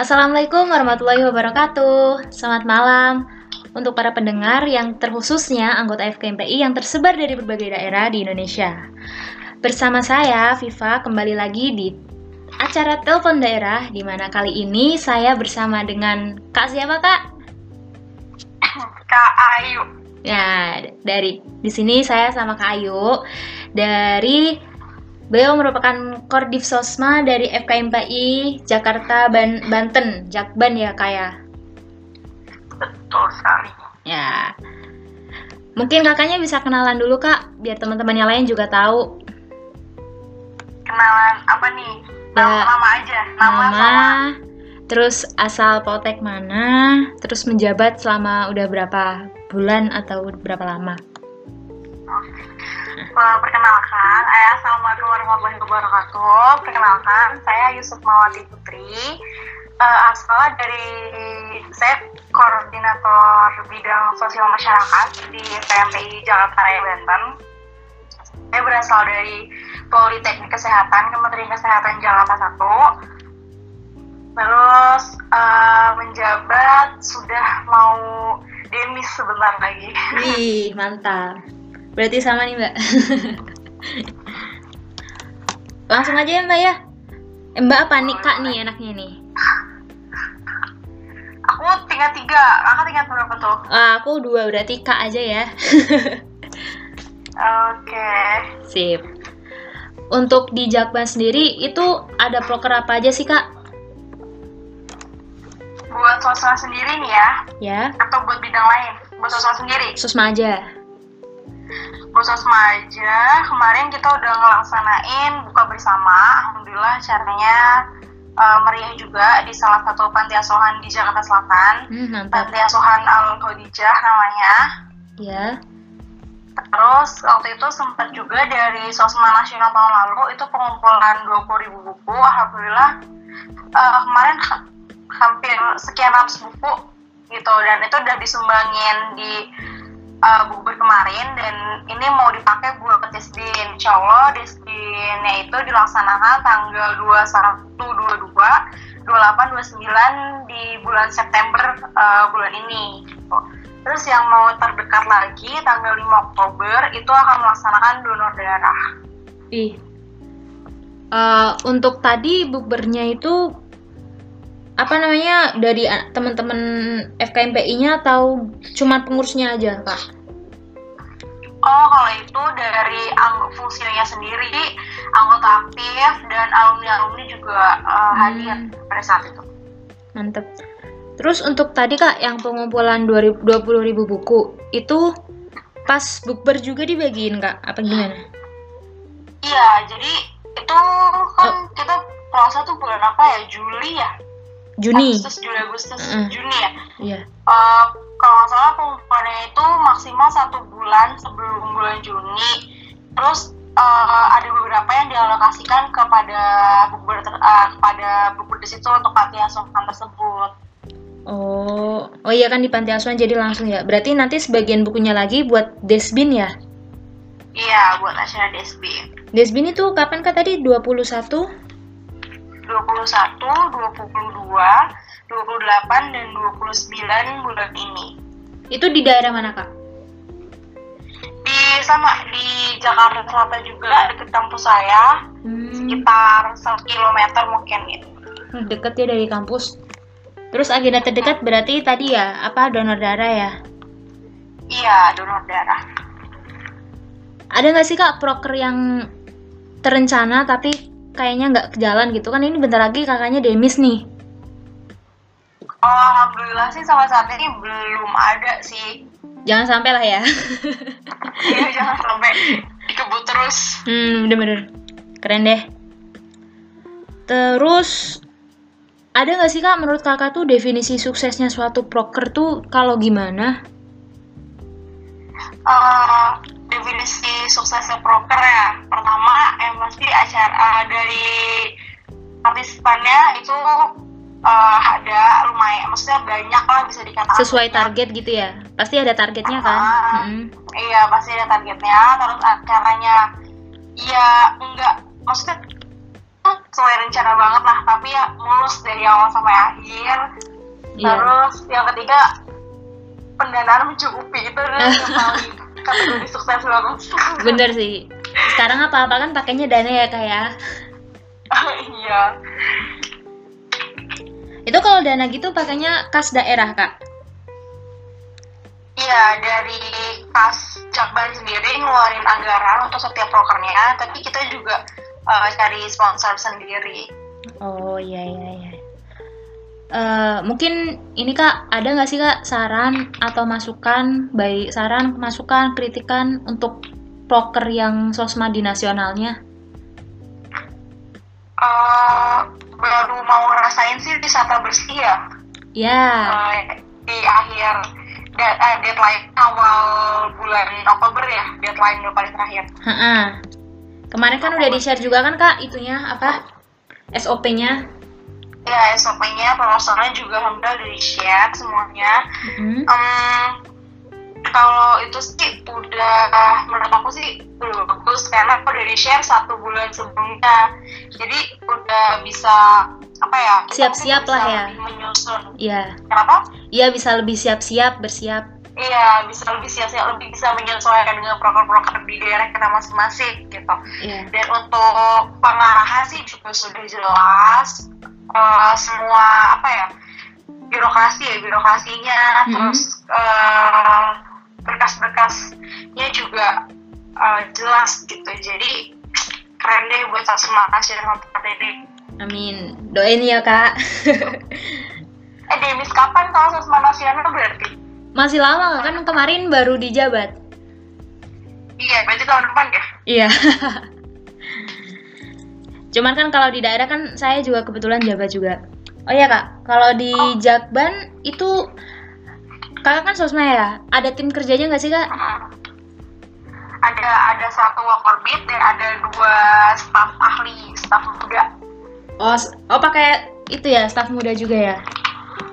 Assalamualaikum warahmatullahi wabarakatuh. Selamat malam untuk para pendengar yang terkhususnya anggota FKMPI yang tersebar dari berbagai daerah di Indonesia. Bersama saya, Viva, kembali lagi di acara Telepon Daerah, di mana kali ini saya bersama dengan Kak siapa, Kak? Kak Ayu. Ya, dari di sini saya sama Kak Ayu dari Beliau merupakan Kordiv Sosma dari FKMPI Jakarta Ban Banten, Jakban ya kaya. Betul sekali. Ya. Mungkin kakaknya bisa kenalan dulu kak, biar teman-teman yang lain juga tahu. Kenalan apa nih? Nama, Ya. nama aja. Nama, Nama, sama. terus asal Poltek mana, terus menjabat selama udah berapa bulan atau berapa lama. Eh, Perkenalkan, ayah Assalamualaikum warahmatullahi wabarakatuh. Perkenalkan, saya Yusuf Mawati Putri. Eh, asal dari saya koordinator bidang sosial masyarakat di PMPI Jakarta Raya Banten. Saya berasal dari Politeknik Kesehatan Kementerian Kesehatan Jakarta 1. Terus eh, menjabat sudah mau demis sebentar lagi. Wih, mantap. Berarti sama nih mbak. Langsung aja ya mbak ya. Eh, mbak apa nih kak nih enaknya nih? Aku tingkat tiga, kakak tingkat berapa tuh? Ah, aku dua berarti kak aja ya. Oke. Sip. Untuk di Jakban sendiri itu ada proker apa aja sih kak? Buat sosma sendiri nih ya, Ya, atau buat bidang lain? Buat sosma sendiri. Susma aja. Buat sosma aja, kemarin kita udah ngelaksanain buka bersama. Alhamdulillah caranya eh, meriah juga di salah satu panti asuhan di Jakarta Selatan. Hmm. Panti asuhan Al Khadijah namanya. Ya. Terus waktu itu sempat juga dari Sosma Nasional tahun lalu itu pengumpulan 20.000 buku. Alhamdulillah eh, kemarin ha- hampir sekian ratus buku gitu dan itu udah disumbangin di eh, buku kemarin dan ini mau dipakai buat Desdin. Insya Allah Desdinnya itu dilaksanakan tanggal 21, 22, 28, 29 di bulan September eh, bulan ini. Gitu. Terus yang mau terdekat lagi tanggal 5 Oktober itu akan melaksanakan donor darah. Ih. Eh, untuk tadi bukbernya itu apa namanya dari teman-teman FKMPI-nya atau cuma pengurusnya aja kak? Oh, kalau itu dari anggota fungsinya sendiri, anggota aktif dan alumni-alumni juga uh, hadir Hmm. pada saat itu. Mantep. Terus untuk tadi kak yang pengumpulan 20 ribu buku itu pas bukber juga dibagiin kak? Apa gimana? Iya, jadi itu kan kita puasa tuh bulan apa ya? Juli ya? Juni. Agustus, Juli, Agustus, Mm-mm. Juni ya? Iya. Eh, kalau nggak salah pengumpulannya itu maksimal satu bulan sebelum bulan Juni. Terus eh, ada beberapa yang dialokasikan kepada buku kepada buku di situ untuk panti asuhan tersebut. Oh, oh iya kan di panti asuhan jadi langsung ya. Berarti nanti sebagian bukunya lagi buat Desbin ya? Iya, buat acara DSB. Desbin itu kapan kak tadi? 21? 21, 22, 28, dan 29 bulan ini. Itu di daerah mana kak? Di sama di Jakarta Selatan juga deket kampus saya, Hmm, sekitar 1 kilometer mungkin gitu. deket ya dari kampus. Terus agenda terdekat berarti tadi ya, apa donor darah ya? Iya, donor darah. Ada nggak sih kak proker yang terencana tapi kayaknya nggak ke jalan gitu kan ini bentar lagi kakaknya demis nih. Oh, alhamdulillah sih sampai saat ini belum ada sih. Jangan sampai lah ya. Iya, jangan sampai dikebut terus. Hmm, bener-bener. Keren deh. Terus, ada nggak sih kak menurut kakak tuh definisi suksesnya suatu proker tuh kalau gimana? Eh, definisi suksesnya proker ya. Pertama, yang pasti acara eh, dari partisipannya itu eh, ada lumayan, maksudnya banyak lah bisa dikatakan. Sesuai target gitu ya? Pasti ada targetnya kan? Ah. Mm-mm. Iya, pasti ada targetnya. Terus acaranya, ya enggak, maksudnya sesuai rencana banget lah tapi ya mulus dari awal sampai akhir Iya. terus yang ketiga pendanaan mencukupi itu yang paling kategori sukses banget Bener sih. Sekarang apa-apa kan pakainya dana ya kak ya. iya Itu kalau dana gitu pakainya kas daerah kak. Iya, dari kas Jakban sendiri ngeluarin anggaran untuk setiap prokernya, tapi kita juga uh, cari sponsor sendiri. Oh iya iya iya. Eh, mungkin ini kak ada nggak sih kak saran atau masukan baik saran masukan kritikan untuk proker yang sosmadi nasionalnya? Uh, baru mau ngerasain sih wisata bersih ya, Ya, uh, di akhir eh, deadline awal bulan Oktober ya, deadline yang paling terakhir. ha Kemarin kan udah di share juga kan kak itunya apa SOP-nya? Ya, SOP-nya, promosornya juga alhamdulillah udah di-share semuanya. Mm. Em, kalau itu sih udah menurut aku sih udah bagus karena aku udah di share satu bulan sebelumnya jadi udah bisa apa ya Siap-siap lah ya. menyusun Iya, kenapa iya bisa lebih siap-siap bersiap. iya bisa lebih siap-siap lebih bisa menyesuaikan dengan proker-proker di daerah kita masing-masing gitu Iya. dan untuk pengarahan sih juga sudah jelas Eh, semua apa ya birokrasi ya birokrasinya Mhm. terus eh, berkas-berkasnya juga eh, jelas gitu jadi keren deh buat semua kasih tempat ini Amin. Doain ya kak. eh Demis kapan kalau sesma nasional berarti Masih lama kan kemarin baru dijabat. iya berarti tahun depan ya Iya. Cuman kan kalau di daerah kan saya juga kebetulan jabat juga. Oh iya kak, kalau di Jakban itu kakak kan sosma ya, ada tim kerjanya nggak sih kak? Mhm. ada ada satu worker dan ada dua staf ahli staf muda Oh, oh pakai itu ya, staf muda juga ya?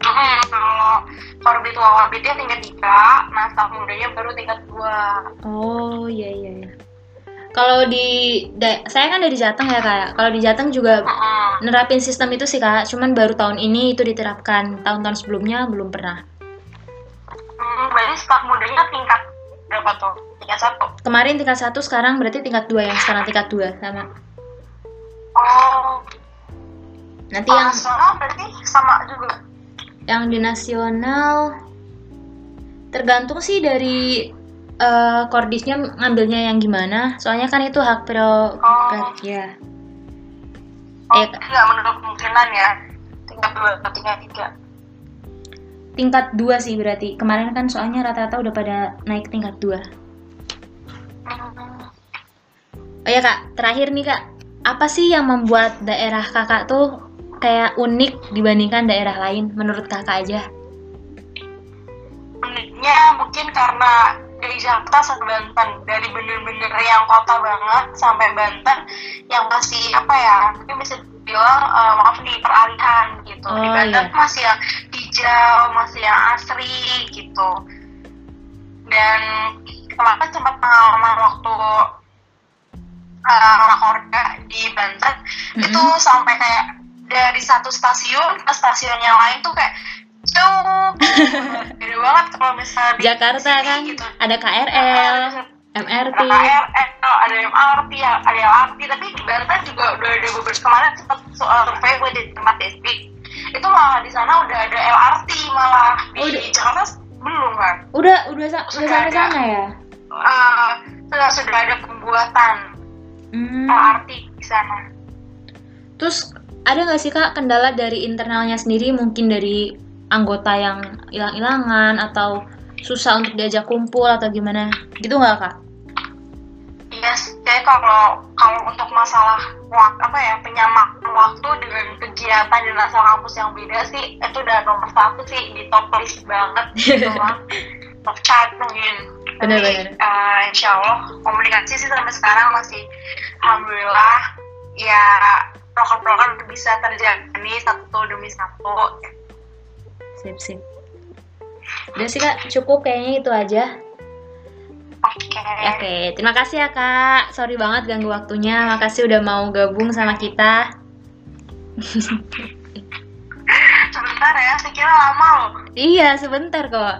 Hmm, kalau korbit wawabitnya tingkat tiga, nah staff mudanya baru tingkat dua. Oh iya iya. iya. Kalau di, saya kan dari Jateng ya kak. Kalau di Jateng juga Hmm, nerapin sistem itu sih kak. Cuman baru tahun ini itu diterapkan. Tahun-tahun sebelumnya belum pernah. hmm, berarti staff mudanya tingkat berapa tuh? Tingkat satu. Kemarin tingkat satu, sekarang berarti tingkat dua yang sekarang tingkat dua sama. Oh, Nanti yang nasional berarti sama juga. yang di nasional tergantung sih dari kordisnya ngambilnya yang gimana. Soalnya kan itu hak prerogatif ya. Oh, Eh, nggak menurut kemungkinan ya. Tingkat dua atau tingkat tiga. Tingkat dua sih berarti. Kemarin kan soalnya rata-rata udah pada naik tingkat dua. Hmm, Oh ya kak, terakhir nih kak, apa sih yang membuat daerah kakak tuh kayak unik dibandingkan daerah lain menurut kakak aja? uniknya mungkin karena dari Jakarta sampai Banten dari bener-bener yang kota banget sampai Banten yang masih apa ya mungkin bisa dibilang eh, maaf nih peralihan gitu di Oh, Banten iya. masih yang hijau masih yang asri gitu dan kemarin sempat pengalaman waktu uh, Rakorda di Banten Mhm. itu sampai kayak dari satu stasiun ke stasiun yang lain tuh kayak jauh banget kalau misalnya di Jakarta sini kan gitu. ada KRL, MRT. ada KRL, ada MRT, ada LRT, tapi di Banten juga udah ada beberapa kemarin sempat soal survei gue di tempat SP itu malah di sana udah ada LRT malah di Oh, udah. Jakarta belum kan Udah udah Sudah sampai ada. sana ya? Eh, sudah sudah ada pembuatan Hmm. LRT di sana Terus ada nggak sih kak kendala dari internalnya sendiri mungkin dari anggota yang hilang-hilangan atau susah untuk diajak kumpul atau gimana? Gitu nggak kak? Iya, sih, kayak kalau kalau untuk masalah wak, apa ya penyamaan waktu dengan kegiatan di asal kampus yang beda sih itu udah nomor satu sih di top list banget gitu mah top chart mungkin. Tapi, Bener-bener. eh, insya Allah komunikasi sih sampai sekarang masih alhamdulillah ya proker-proker bisa terjalani satu demi satu. Sip sip. Udah sih kak, cukup kayaknya itu aja. Oke. Oke, terima kasih ya kak. Sorry banget ganggu waktunya. Makasih udah mau gabung sama kita. sebentar ya saya kira lama loh Iya, sebentar kok.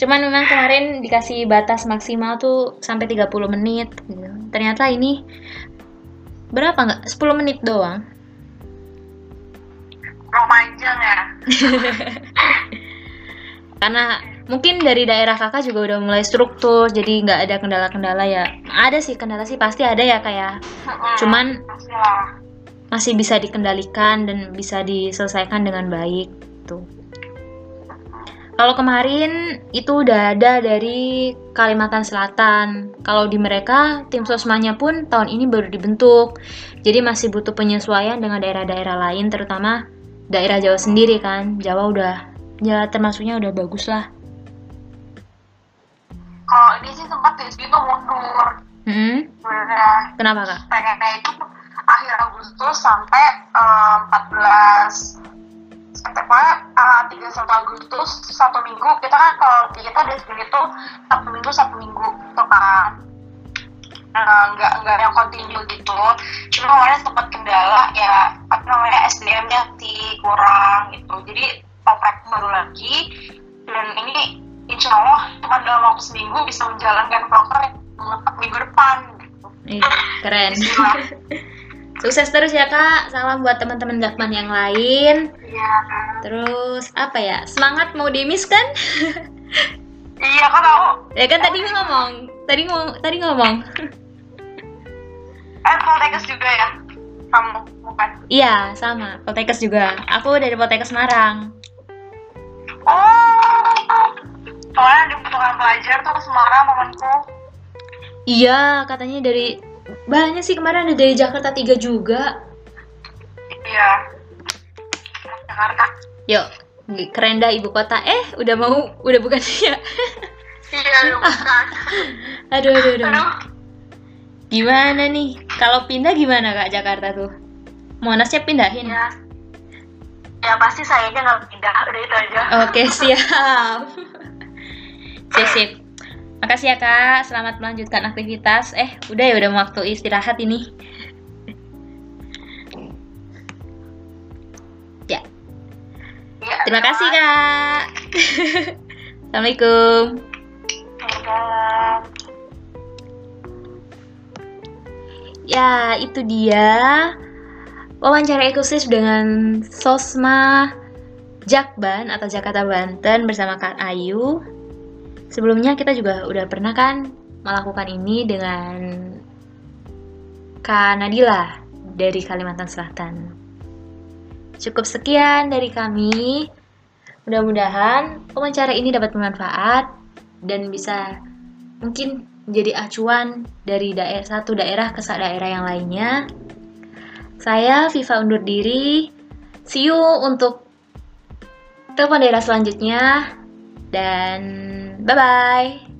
Cuman memang kemarin dikasih batas maksimal tuh sampai 30 menit. gitu. Ternyata ini berapa nggak? 10 menit doang. panjang ya Karena mungkin dari daerah kakak juga udah mulai struktur, jadi nggak ada kendala-kendala ya. Ada sih kendala sih pasti ada ya kayak. Mm-mm. Cuman masih bisa dikendalikan dan bisa diselesaikan dengan baik tuh. Kalau kemarin itu udah ada dari Kalimantan Selatan. Kalau di mereka tim sosmanya pun tahun ini baru dibentuk. Jadi masih butuh penyesuaian dengan daerah-daerah lain terutama daerah Jawa sendiri kan. Jawa udah ya termasuknya udah bagus lah. kalau ini sih sempat di situ mundur. Hmm, sebenarnya kenapa kak? pengennya itu akhir Agustus sampai eh, 14 sampai pokoknya eh, 31 Agustus satu minggu. Kita kan kalau di kita di sini tuh satu minggu satu minggu gitu kan. Eh, nggak nggak yang continue gitu. Cuma kemarin sempat kendala ya apa namanya SDM-nya kurang gitu jadi oprek baru lagi dan ini insya Allah cuma dalam waktu seminggu bisa menjalankan proker minggu depan gitu. Ih, keren. Sukses terus ya kak. Salam buat teman-teman Gakman yang lain. Iya. Terus apa ya? Semangat mau demis kan? Iya kan aku ya kan tadi ngomong. Tadi ngomong. Tadi ngomong. eh Poltekkes juga ya kamu bukan iya sama. Poltekkes juga. Aku dari Poltekkes Semarang. oh soalnya dibutuhkan pelajar tuh ke Semarang temanku Iya katanya dari banyak sih kemarin ada dari Jakarta 3 juga. iya Jakarta Yuk. Keren dah ibu kota. Eh, udah mau, udah bukan ya? iya bukan aduh, aduh, aduh. aduh Gimana nih? Kalau pindah gimana kak Jakarta tuh? Monasnya pindahin? ya ya pasti saya aja nggak pindah udah itu aja Oke, siap. Sip, sip. Makasih ya, Kak. Selamat melanjutkan aktivitas. Eh, udah ya, udah waktu istirahat ini. ya, Iya, terima kasih, Kak. Assalamualaikum. Ya, itu dia wawancara eksklusif dengan Sosma Jakban atau Jakarta Banten bersama Kak Ayu. Sebelumnya kita juga udah pernah kan melakukan ini dengan Kak Nadila dari Kalimantan Selatan. Cukup sekian dari kami. Mudah-mudahan wawancara ini dapat bermanfaat dan bisa mungkin menjadi acuan dari daerah satu daerah ke daerah yang lainnya. Saya Viva undur diri. See you untuk telepon daerah selanjutnya dan bye bye.